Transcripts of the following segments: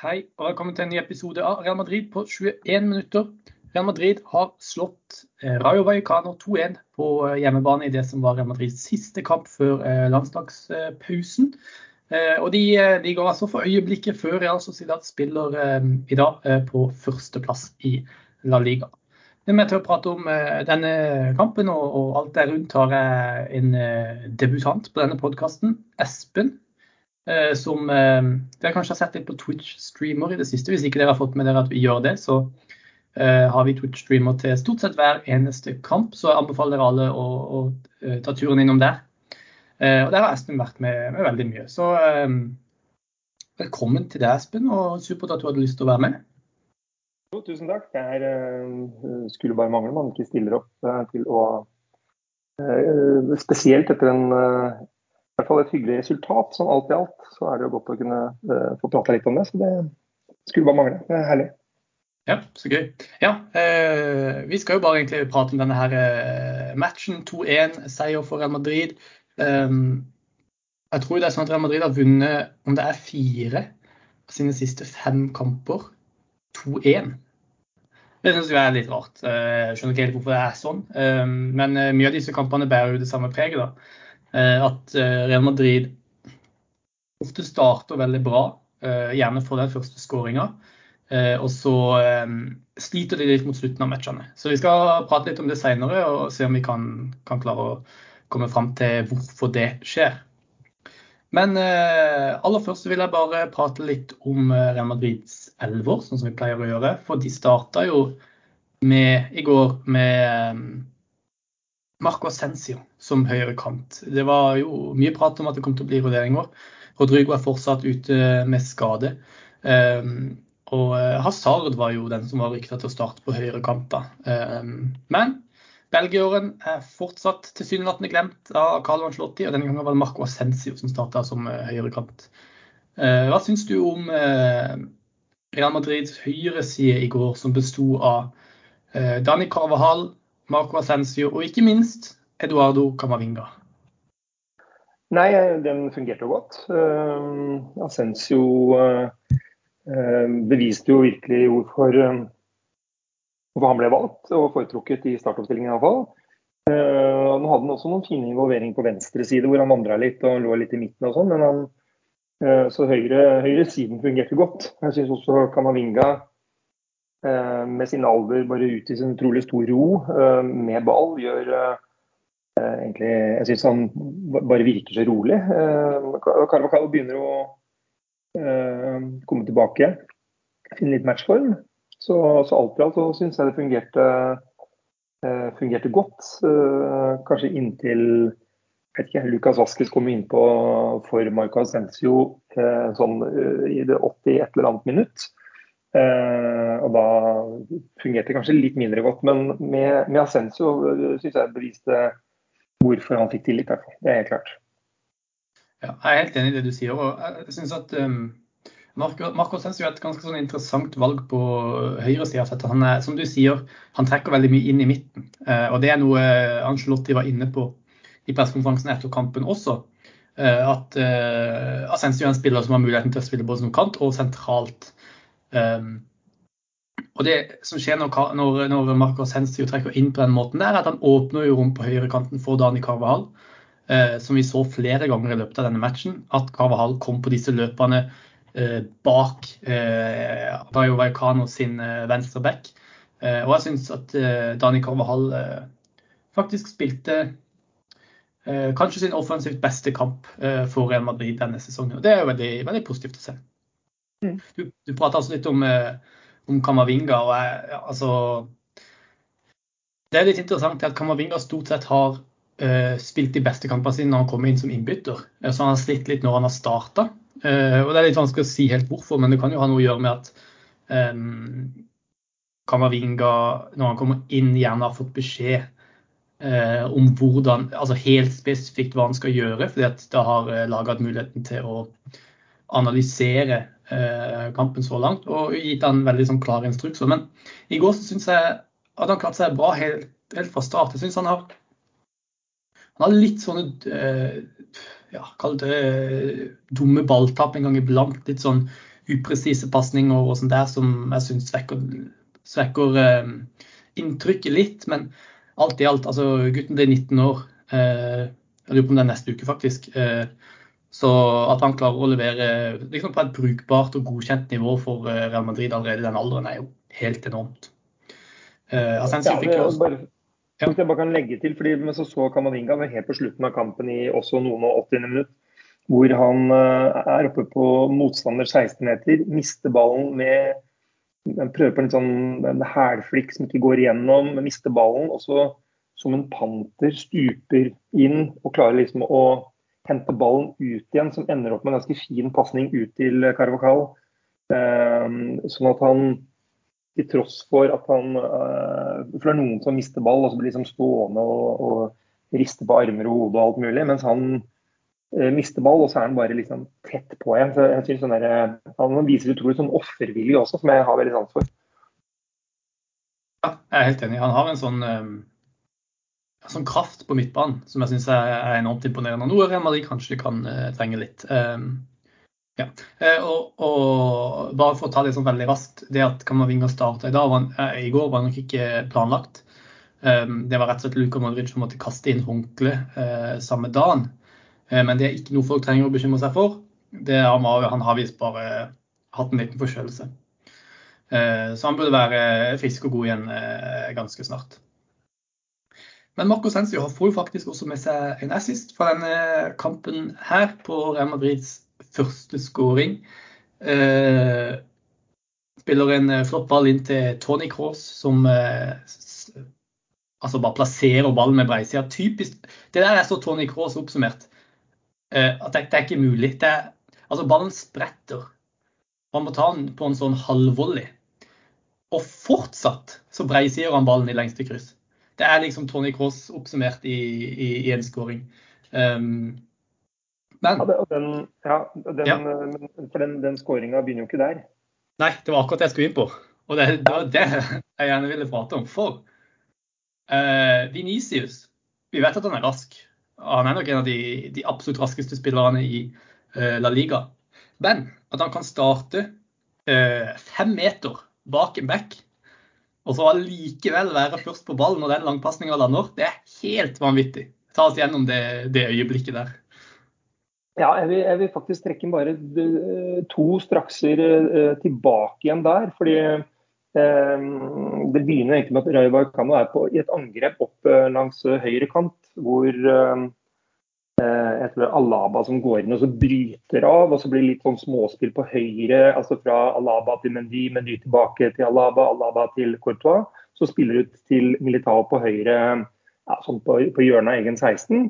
Hei og velkommen til en ny episode av Real Madrid på 21 minutter. Real Madrid har slått eh, Rayo Vallecano 2-1 på eh, hjemmebane i det som var Real Madrids siste kamp før eh, landslagspausen. Og de, de går altså for øyeblikket før Real Sociedad spiller i dag på førsteplass i La Liga. Vi er med til å prate om denne kampen og, og alt der rundt har jeg en debutant på denne podkasten, Espen som eh, dere kanskje har sett litt på Twitch-streamer i det siste. Hvis ikke dere har fått med dere at vi gjør det, så eh, har vi Twitch-streamer til stort sett hver eneste kamp. Så jeg anbefaler dere alle å, å ta turen innom der. Og der har Espen vært med, med veldig mye. Så velkommen til deg, Espen, og supert at du hadde lyst til å være med. Jo, tusen takk. Det er, skulle bare mangle man ikke stiller opp til å Spesielt etter en hvert fall et hyggelig resultat. Sånn alt i alt så er det jo godt å kunne uh, få prata litt om det. Så det skulle bare mangle. Det er herlig. Ja, så gøy. Ja, eh, vi skal jo bare egentlig prate om denne her eh, matchen. 2-1-seier for Real Madrid. Um, jeg tror det er sånn at Real Madrid har vunnet om det er fire av sine siste fem kamper. 2-1. Det syns jeg er litt rart. Eh, jeg skjønner ikke helt hvorfor det er sånn. Men mye av disse kampene bærer jo det samme preget. da. Eh, at eh, Real Madrid ofte starter veldig bra, eh, gjerne får den første skåringa. Og så sliter de litt mot slutten av matchene. Så vi skal prate litt om det seinere og se om vi kan, kan, klare å komme fram til hvorfor det skjer. Men aller først vil jeg bare prate litt om Real Madrids elver, sånn som vi pleier å gjøre. For de starta jo med, i går med Marco Ascencio som høyre kant. Det var jo mye prat om at det kom til å bli rulleringer. Rodrigo er fortsatt ute med skade. Um, og eh, Hazard var jo den som var rykta til å starte på høyre kant. Um, men belgieren er fortsatt tilsynelatende glemt av Carlo Ancelotti, og denne gangen var det Marco Ascensio som starta som uh, høyre kant. Uh, hva syns du om Real Madrids høyreside i går, som besto av Dani Carvahal, Marco Ascensio og ikke minst Eduardo Camavinga? Nei, den fungerte jo godt. Uh, Ascencio uh, beviste jo virkelig hvorfor, uh, hvorfor han ble valgt og foretrukket i startoppstillingen iallfall. Uh, nå hadde han også noen fine involveringer på venstre side hvor han vandra litt og lå litt i midten og sånn, men han, så høyre, høyre, siden fungerte godt. Jeg syns også Camavinga Eh, med sin alder bare ut i sin utrolig stor ro med ball. Gjør egentlig Jeg syns han bare virker så rolig. Carvacalo begynner å komme tilbake, finne litt matchform. Så, så alt i alt så syns jeg det fungerte, fungerte godt. Kanskje inntil vet ikke, Lukas Vaskes kom innpå for Marco Ascencio sånn, i det 80 et eller annet minutt. Og da fungerte det kanskje litt mindre godt. Men med, med Ascenso uh, syns jeg beviste hvorfor han fikk tillit. Det er helt klart. Ja, jeg er helt enig i det du sier. og jeg synes at um, Marco, Marco er et ganske sånn interessant valg på høyresida. Han er, som du sier, han trekker veldig mye inn i midten. Uh, og det er noe Angelotti var inne på i pressekonferansen etter kampen også. Uh, at uh, Ascenso er en spiller som har muligheten til å spille både som kant og sentralt. Um, og Det som skjer når, når, når Marco Asensio trekker inn på den måten, der, er at han åpner jo rom på høyrekanten for Dani Carvahall. Eh, som vi så flere ganger i løpet av denne matchen. At Carvahall kom på disse løpene eh, bak eh, Dayo Vallecano sin eh, venstre back. Eh, og jeg syns at eh, Dani Carvahall eh, faktisk spilte kanskje sin offensivt beste kamp for Real Madrid denne sesongen. Og Det er jo veldig, veldig positivt å se. Mm. Du, du prater altså litt om, eh, om Kamavinga. og jeg, altså, Det er litt interessant at Kamavinga stort sett har uh, spilt de beste kampene sine når han kommer inn som innbytter. Eh, så han har slitt litt når han har starta. Uh, og det er litt vanskelig å si helt hvorfor, men det kan jo ha noe å gjøre med at um, Kamavinga, når han kommer inn, gjerne har fått beskjed uh, om hvordan, altså helt spesifikt hva han skal gjøre, fordi at da har laget laget muligheten til å analysere Eh, kampen så langt, og gitt han veldig sånn klare instrukser. Men i går så syns jeg at han klarte seg bra helt, helt fra start. Jeg syns han har han har litt sånne eh, ja, kall det dumme balltap en gang iblant. Litt sånn upresise pasninger og sånt der som jeg syns svekker, svekker eh, inntrykket litt. Men alt i alt, altså gutten blir 19 år. Eh, jeg lurer på om det er neste uke, faktisk. Uh, så at han klarer å levere liksom på et brukbart og godkjent nivå for Real Madrid allerede i den alderen, er jo helt enormt. Asensio fikk jo også ja. jeg bare kan legge til, fordi så så Kamavinga helt på slutten av kampen i også noen og 80. minutt hvor han eh, er oppe på motstander 16 meter, mister ballen med Prøver på en sånn hælflikk som ikke går igjennom, mister ballen. Og så som en panter stuper inn og klarer liksom å hente ballen ut igjen, som ender opp med en ganske fin pasning ut til Carvacall. Um, sånn at han, til tross for at han uh, For det er noen som mister ball og så blir liksom stående og, og rister på armer og hode og alt mulig, mens han Eh, mister ball, og så er han bare liksom tett på igjen. Så jeg synes der, eh, Han viser utrolig sånn offervilje også, som jeg har veldig sans for. Ja, jeg er helt enig. Han har en sånn, um, sånn kraft på midtbanen som jeg syns er enormt imponerende. Noe Real Madrid kanskje kan uh, trenge litt. Um, ja. uh, og, og, bare for å ta det sånn veldig raskt. Det at Kamavinga starta i, dag, var, uh, i går, var nok ikke planlagt. Um, det var rett og slett Luka Madrid som måtte kaste inn håndkle samme dagen. Men det er ikke noe folk trenger å bekymre seg for. Det er, han har visst bare hatt en liten forkjølelse. Så han burde være frisk og god igjen ganske snart. Men Marco Sensio får jo faktisk også med seg en assist fra denne kampen her på Real Madrids første skåring. Spiller en flott ball inn til Tony Cross, som altså bare plasserer ballen med breisida. Typisk. Det der er så Tony Cross oppsummert. Eh, at det, det, er ikke mulig. Er, altså Ballen spretter. Man må ta den på en sånn halvvolley. Og fortsatt så breisider han ballen i lengste kryss. Det er liksom Tony Cross oppsummert i, i, i en skåring. Um, men ja, den, ja, den, ja. For den, den skåringa begynner jo ikke der. Nei, det var akkurat det jeg skulle inn på. Og det, det var det jeg gjerne ville prate om. For uh, Venicius, vi vet at han er rask han er nok en av de, de absolutt raskeste spillerne i uh, La Liga. Men at han kan starte uh, fem meter bak en back, og så allikevel være først på ballen når den langpasninga lander, det er helt vanvittig. Ta oss gjennom det, det øyeblikket der. Ja, jeg vil, jeg vil, faktisk trekke bare eh, to strakser tilbake igjen der. fordi det begynner egentlig med at Rayo Vallecano er på, i et angrep opp langs høyre kant hvor eh, eh, jeg tror det er Alaba som går inn og så bryter av. og Så blir det litt sånn småspill på høyre, altså fra Alaba til Mendy, Mendy tilbake til Alaba, Alaba til Courtois. Så spiller ut til Militao på høyre, ja, sånn på, på hjørnet av egen 16.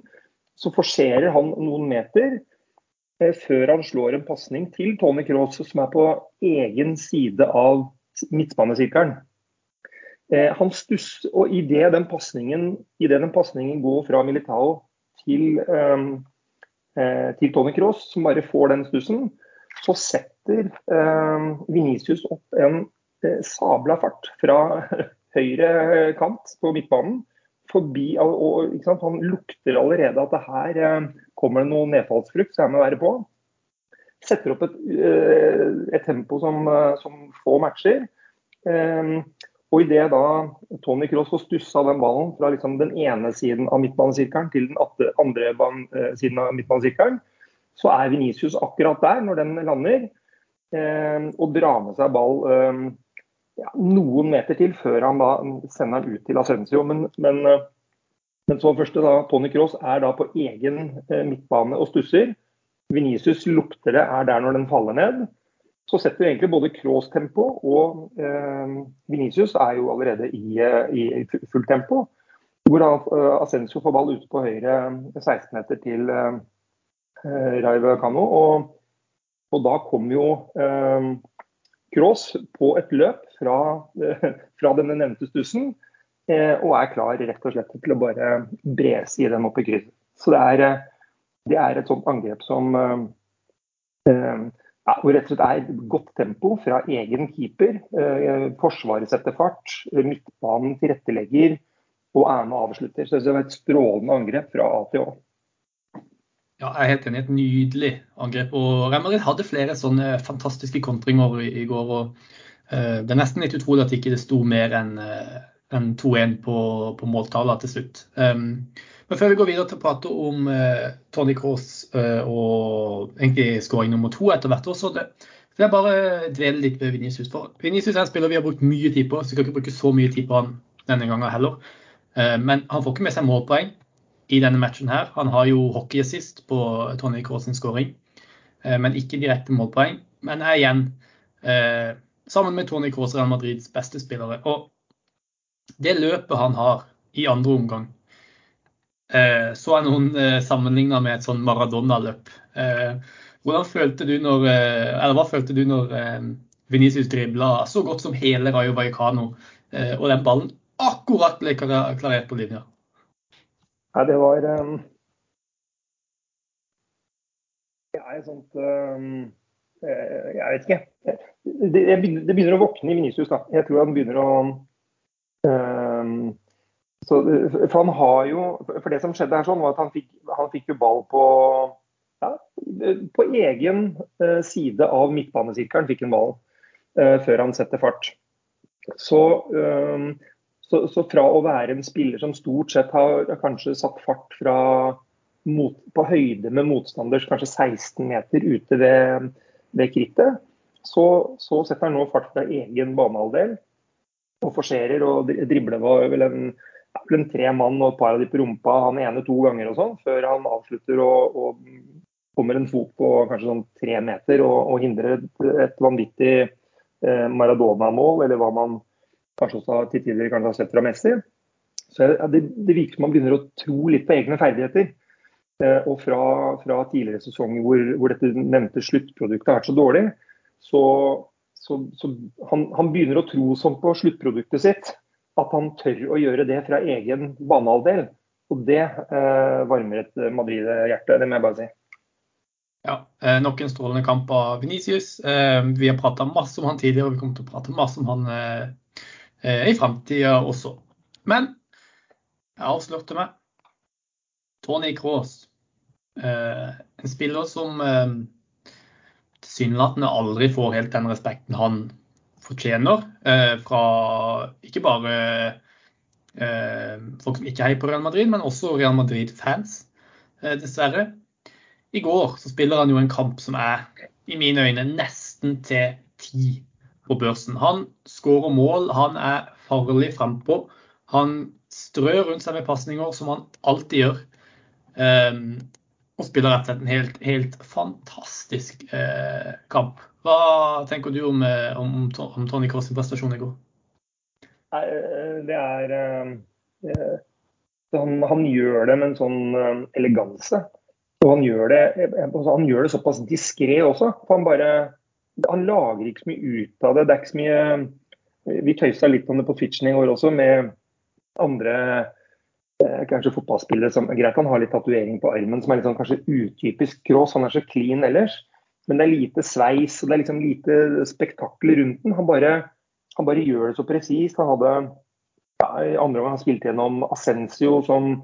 Så forserer han noen meter eh, før han slår en pasning til Tony Cross, som er på egen side av midtbanesirkelen. Eh, han stuss, og Idet den pasningen går fra Militao til, ehm, eh, til Tony Cross, som bare får den stussen, så setter eh, Venicius opp en eh, sabla fart fra høyre kant på midtbanen. Forbi, og, Han lukter allerede at det her eh, kommer det noe nedfallsfrukt, så jeg må være på. Setter opp et, eh, et tempo som, som få matcher. Og Idet da Tony Cross får stussa den ballen fra liksom den ene siden av midtbanesirkelen til den andre eh, siden av midtbanesirkelen, så er Venicius akkurat der når den lander, eh, og drar med seg ball eh, ja, noen meter til før han da sender den ut til Ascensio. Men, men, eh, men så første da, Tony Cross er da på egen eh, midtbane og stusser. Venicius lukter det, er der når den faller ned så setter egentlig både Kroos tempo og eh, Vinicius er jo allerede i, eh, i fullt tempo. Hvor uh, Ascenso får ball ute på høyre 16-meter til eh, Raive Kano. Og, og, da kommer jo eh, Kroos på et løp fra, eh, fra denne nevnte stussen Eh, og er klar rett og slett til å bare brese i den opp i krysset. Så det er, det er et sånt angrep som ja, hvor rett og slett er godt tempo fra egen keeper. Eh, forsvaret setter fart, midtbanen tilrettelegger og er med og avslutter. Så det var et strålende angrep fra A til Å. Ja, jeg er helt enig. Et nydelig angrep. Og Real hadde flere sånne fantastiske kontringer i, går. og uh, Det er nesten litt utrolig at ikke det sto mer enn uh, en 2-1 på, på måltallene til slutt. Um, men før vi går videre til å prate om uh, Tony Cross og egentlig skåring nummer to etter hvert år, så det, vil jeg bare dvele litt ved Vinicius. For Vinicius er en spiller vi har brukt mye tid på, så vi skal ikke bruke så mye tid på han denne gangen heller. Men han får ikke med seg målpoeng i denne matchen her. Han har jo hockeyassist på Tony Cross skåring, eh, men ikke direkte målpoeng. Men er igjen eh, sammen med Tony Cross Real Madrids beste spillere. Og det løpet han har i andre omgang, eh, så er noen sammenligna med et sånn Maradona-løp. Hvordan følte du når, eller Hva følte du når Venicius dribla så godt som hele Rayo Vallecano, og den ballen akkurat ble klarert på linja? Nei, det var um, Det er et sånt um, Jeg vet ikke. Det, det, begynner å våkne i Venicius. Jeg tror han begynner å så, for han har jo, for det som skjedde her sånn, var at han fikk, han fikk jo ball på ja, på egen uh, side av midtbanesirkelen fikk han ballen eh, før han setter fart. Så eh, så, så, fra å være en spiller som stort sett har kanskje satt fart fra mot, på høyde med motstanders kanskje 16 meter ute ved, ved krittet, så, så, setter han nå fart fra egen banehalvdel og forserer og dribler vel en, en tre mann og et par av de på rumpa han ene to ganger og sånn, før han avslutter og, og, kommer en fot på kanskje sånn tre meter og, og hindrer et, et vanvittig eh, Maradona-mål, eller hva man kanskje også til tider kanskje har sett fra Messi. Så det, det, virker som man begynner å tro litt på egne ferdigheter. Eh, og fra, fra tidligere sesonger hvor, hvor, dette nevnte sluttproduktet har vært så dårlig, så, så, så han, han, begynner å tro sånn på sluttproduktet sitt at han tør å gjøre det fra egen banehalvdel. Og det eh, varmer et Madrid-hjerte, det må jeg bare si. Ja, eh, nok en strålende kamp av Venicius. Eh, vi har prata masse om han tidligere, og vi kommer til å prate masse om han Eh, i framtida også. Men jeg avslørte meg. Tony Cross. Eh, en spiller som eh, tilsynelatende aldri får helt den respekten han fortjener fra ikke bare folk som ikke heier på Real Madrid, men også Real Madrid-fans, dessverre. I går så spiller han jo en kamp som er, i mine øyne, nesten til ti på børsen. Han skårer mål, han er farlig frampå. Han strør rundt seg med pasninger, som han alltid gjør. Um, og spiller rett og slett en helt, helt fantastisk eh, kamp. Hva tenker du om, eh, om, om Tony Cross' prestasjon i går? Nei, eh, det er eh, han, han, gjør det med en sånn eleganse. Og han gjør det, altså, han gjør det såpass diskré også. For han bare han lager ikke så mye ut av det. Det er ikke så mye Vi tøysa litt om det på Twitchen i går også, med andre eh, kanskje fotballspillere som Greit han har litt tatovering på armen som er litt sånn kanskje utypisk Cross. Han er så clean ellers. Men det er lite sveis og det er liksom lite spektakel rundt den. Han bare, han bare gjør det så presist. Han hadde ja, i andre omgang spilte gjennom Ascensio som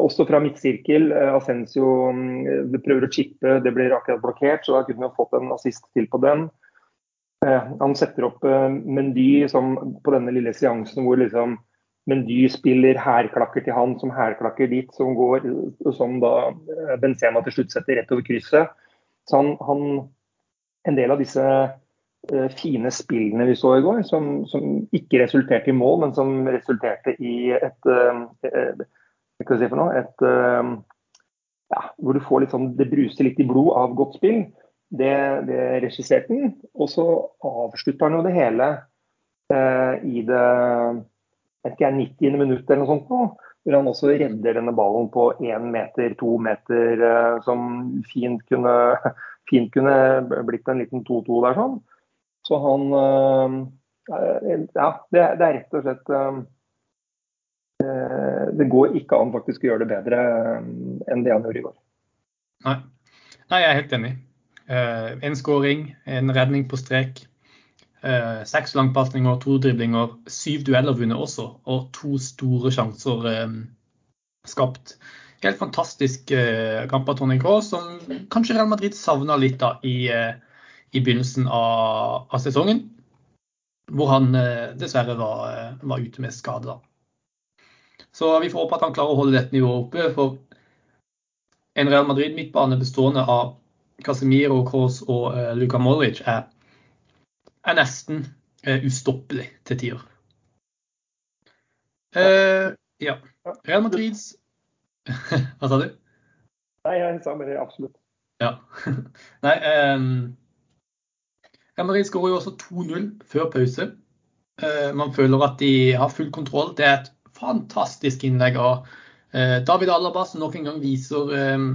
også fra midtsirkel. Ascensio Ascencio mm, prøver å chippe, det blir akkurat blokkert, så da kunne vi fått en assist til på den. Eh, han setter opp eh, Mendy som, på denne lille seansen hvor liksom Mendy spiller hærklakker til han som hærklakker dit, som går som da Benzema til slutt setter rett over krysset. Så han, han En del av disse fine spillene vi så i går, som, som ikke resulterte i mål, men som resulterte i et, et skal si for noe, et, ja, hvor du får litt sånn, det bruser litt i blod av godt spill. Det, det regisserte han. Og så avslutter han jo det hele eh, i det vet ikke, 90. minutt eller noe sånt. Nå, hvor han også redder denne ballen på én meter, to meter, eh, som fint kunne, fint kunne blitt en liten 2-2 der. sånn. Så han eh, Ja, det, det, er rett og slett eh, Eh, det går ikke an faktisk å gjøre det bedre eh, enn det han gjorde i går. Nei, Nei jeg er helt enig. Eh, en skåring, en redning på strek. Seks langpasninger, to driblinger, syv dueller vunnet også, og to store sjanser skapt. helt fantastisk eh, kamp av Tony Cross, som kanskje Real Madrid savna litt da i, uh, i begynnelsen av, av, sesongen. Hvor han uh, dessverre var, var, ute med skade. da. Så vi får håpe at han klarer å holde dette nivået oppe. For en Real Madrid-midtbane bestående av Casemiro, Kroos og Luka Modric er, er nesten ustoppelig til tider. ja. Real Madrids Hva sa du? Nei, jeg sa bare absolutt. Ja. Nei, um, Madrid skårer jo også 2-0 før pause. Uh, man føler at de har full kontroll. Det er et fantastisk innlegg av uh, David Alaba, som nok en gang viser um,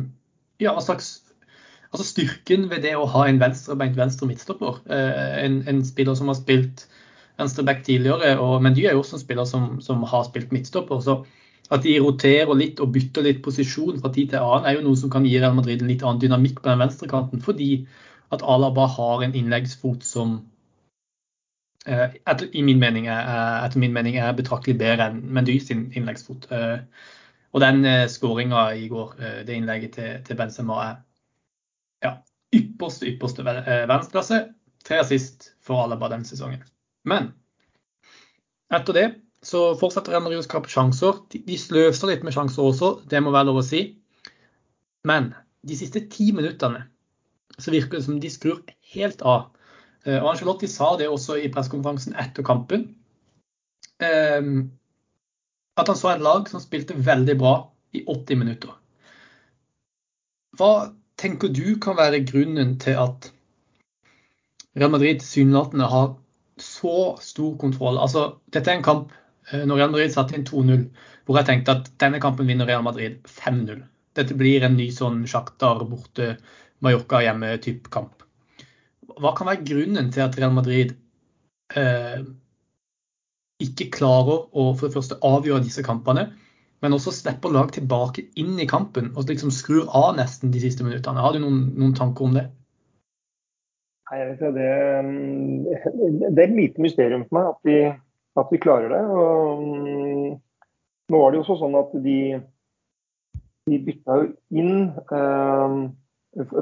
ja, hva slags altså styrken ved det å ha en venstrebeint venstre midtstopper. Uh, en, en, spiller som har spilt venstreback tidligere, og, men de er jo også en spiller som, som har spilt midtstopper. så at de roterer litt og bytter litt posisjon fra tid til annen, er jo noe som kan gi Real Madrid en litt annen dynamikk på den venstrekanten. Fordi at Alaba har en innleggsfot som eh, etter, min mening er, etter min mening er betraktelig bedre enn Mendy sin innleggsfot. Eh, og den eh, skåringa i går, det innlegget til, til Benzema, er ja, ypperste, ypperste verdensklasse. Tre assist for Alaba den sesongen. Men etter det så fortsetter Real Madrid å skape sjanser. De sløser litt med sjanser også, det må være lov å si. Men de siste ti minuttene så virker det som de skrur helt av. Eh, og Angelotti sa det også i pressekonferansen etter kampen. Ehm, at han så et lag som spilte veldig bra i 80 minutter. Hva tenker du kan være grunnen til at Real Madrid tilsynelatende har så stor kontroll? Altså, dette er en kamp Eh, når Real Madrid satte inn 2-0, hvor jeg tenkte at denne kampen vinner Real Madrid 5-0. Dette blir en ny sånn sjaktar borte Mallorca hjemme-type kamp. Hva kan være grunnen til at Real Madrid eh, ikke klarer å for det første avgjøre disse kampene, men også slipper lag tilbake inn i kampen og liksom skrur av nesten de siste minuttene? Har du noen, noen tanker om det? Nei, jeg vet ikke, det, det er et lite mysterium for meg at de at vi klarer det. Og, um, nå var det jo sånn at de, de bytta jo inn um,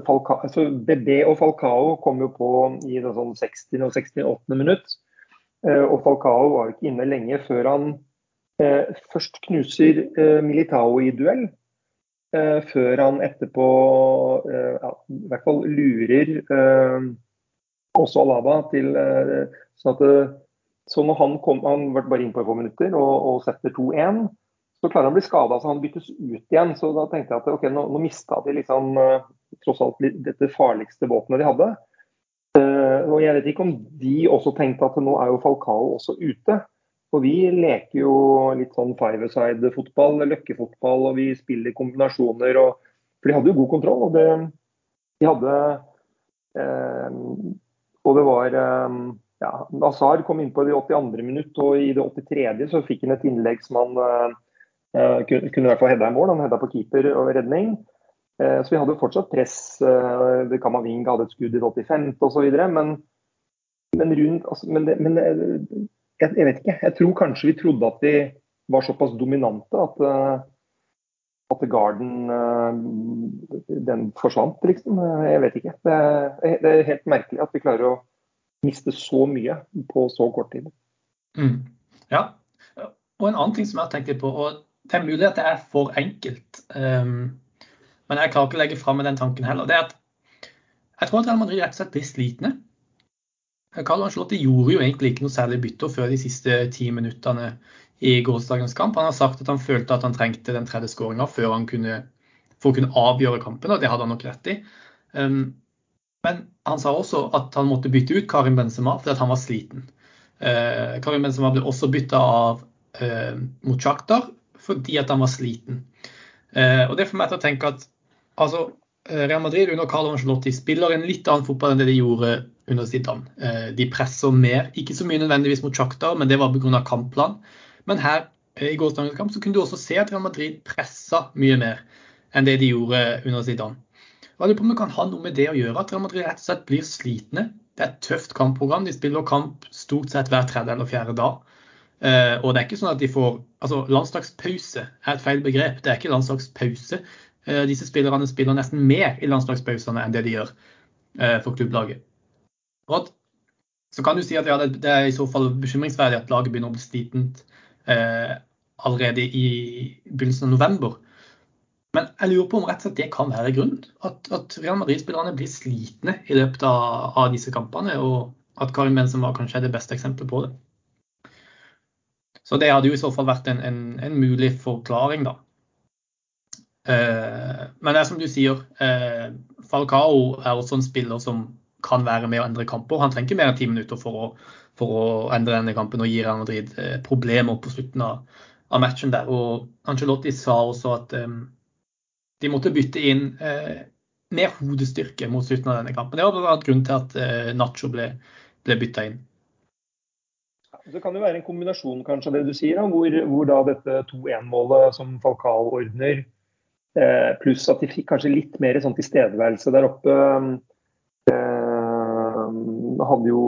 Falca, altså BB og Falcao kom jo på i det sånn 60. og 68. minutt. Uh, og Falcao var jo ikke inne lenge før han først knuser uh, Militao i duell. Uh, før han etterpå ja, i hvert fall lurer også Alaba til sånn at så når han kom, han ble bare inn på få minutter og, og setter 2-1, så klarer han å bli skada, så han byttes ut igjen. Så da tenkte jeg at ok, nå, nå mista de liksom tross alt dette farligste våpenet de hadde. Og jeg vet ikke om de også tenkte at nå er jo Falcao også ute. For vi leker jo litt sånn five-a-side-fotball, løkkefotball, og vi spiller kombinasjoner. Og, for de hadde jo god kontroll. Og det, de hadde eh, Og det var ja, Nazar kom inn på det 82. minutt, og i det 83. så fikk han et innlegg som han eh, kunne, kunne i hvert fall hedda i mål. Han hedda på keeper og redning. Eh, så vi hadde jo fortsatt press. Eh, Kamavinga hadde et skudd i det 85. osv. Men, men, rundt, altså, men, det, men jeg, jeg, vet ikke. Jeg tror kanskje vi trodde at de var såpass dominante at, at Garden den forsvant, liksom. Jeg vet ikke. Det det er helt merkelig at vi klarer å miste så mye på så kort tid. Mm. Ja, og en annen ting som jeg litt på, og det er mulig at det er for enkelt, um, men jeg klarer ikke å legge fram med den tanken heller, det er at jeg tror at Real Madrid rett og slett blir slitne. Carlo Ancelotti gjorde jo egentlig ikke noe særlig bytter før de siste ti minuttene i gårsdagens kamp. Han har sagt at han følte at han trengte den tredje skåringa for å kunne avgjøre kampen, og det hadde han nok rett i. Um, men han sa også at han måtte bytte ut Karim Benzema fordi han var sliten. Eh, Karim Benzema ble også bytta av eh, mot Shakhtar fordi at han var sliten. Eh, og Det får meg til å tenke at altså, Real Madrid under Carlo Ancelotti spiller en litt annen fotball enn det de gjorde under Zidane. Eh, de presser mer, ikke så mye nødvendigvis mot Shakhtar, men det var pga. kampplan. Men her eh, i gårsdagens kamp så kunne du også se at Real Madrid pressa mye mer enn det de gjorde under Zidane. Jeg lurer på om det kan ha noe med det å gjøre, at Real Madrid rett og slett blir slitne. Det er et tøft kampprogram. De spiller kamp stort sett hver tredje eller fjerde dag. Uh, og det er ikke sånn at de får altså Landslagspause er et feil begrep. Det er ikke landslagspause. Disse spillerne spiller nesten mer i landslagspausene enn det de gjør for klubblaget. Og så kan du si at ja, det, er i så fall bekymringsverdig at laget begynner å bli slitent allerede i begynnelsen av november. Men jeg lurer på om rett og slett det kan være grunnen. At, at Real Madrid-spillerne blir slitne i løpet av, av, disse kampene. Og at Karim Benzema kanskje er det beste eksempelet på det. Så det hadde jo i så fall vært en, en, en mulig forklaring, da. Eh, men det er som du sier, eh, Falcao er også en spiller som kan være med å endre kamper. Han trenger ikke mer enn ti minutter for å, for å, endre denne kampen og gi Real Madrid eh, problemer på slutten av, av, matchen der. Og Angelotti sa også at um, de måtte bytte inn eh, mer hodestyrke mot slutten av denne kampen. Det var bl.a. grunnen til at eh, Nacho ble, ble bytta inn. Det kan jo være en kombinasjon kanskje av det du sier, hvor, hvor da dette 2-1-målet som Falcao ordner, eh, pluss at de fikk kanskje litt mer sånn tilstedeværelse der oppe. Eh, hadde jo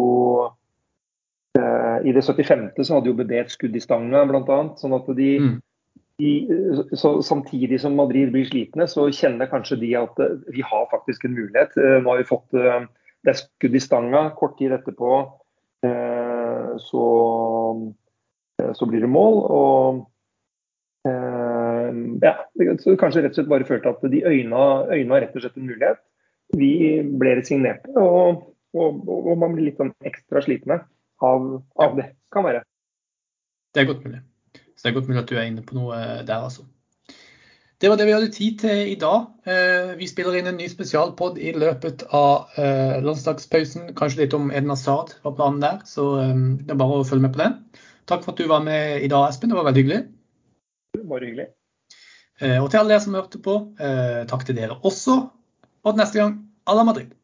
eh, I det 75. så hadde jo BB et skudd i stanga, bl.a. Sånn at de, mm de, så Samtidig som Madrid blir slitne, så kjenner kanskje de at eh, vi har faktisk en mulighet. Eh, nå har vi fått eh, det er skudd i stanga. Kort tid etterpå så, så blir det mål. Og ja, så kanskje rett og slett bare følte at de øyna, øyna rett og slett en mulighet. Vi ble resignerte, og, og, og, man blir litt sånn ekstra slitne av, av det. Kan være. Det er godt mulig. Så det er godt mulig at du er inne på noe der, altså. Det var det vi hadde tid til i dag. Eh, vi spiller inn en ny spesialpod i løpet av landsdagspausen. landslagspausen. Kanskje litt om Eden Hazard var planen der, så eh, det er bare å følge med på den. Takk for at du var med i dag, Espen. Det var veldig hyggelig. Bare hyggelig. Og til alle dere som hørte på, takk til dere også. Og til neste gang, à la Madrid.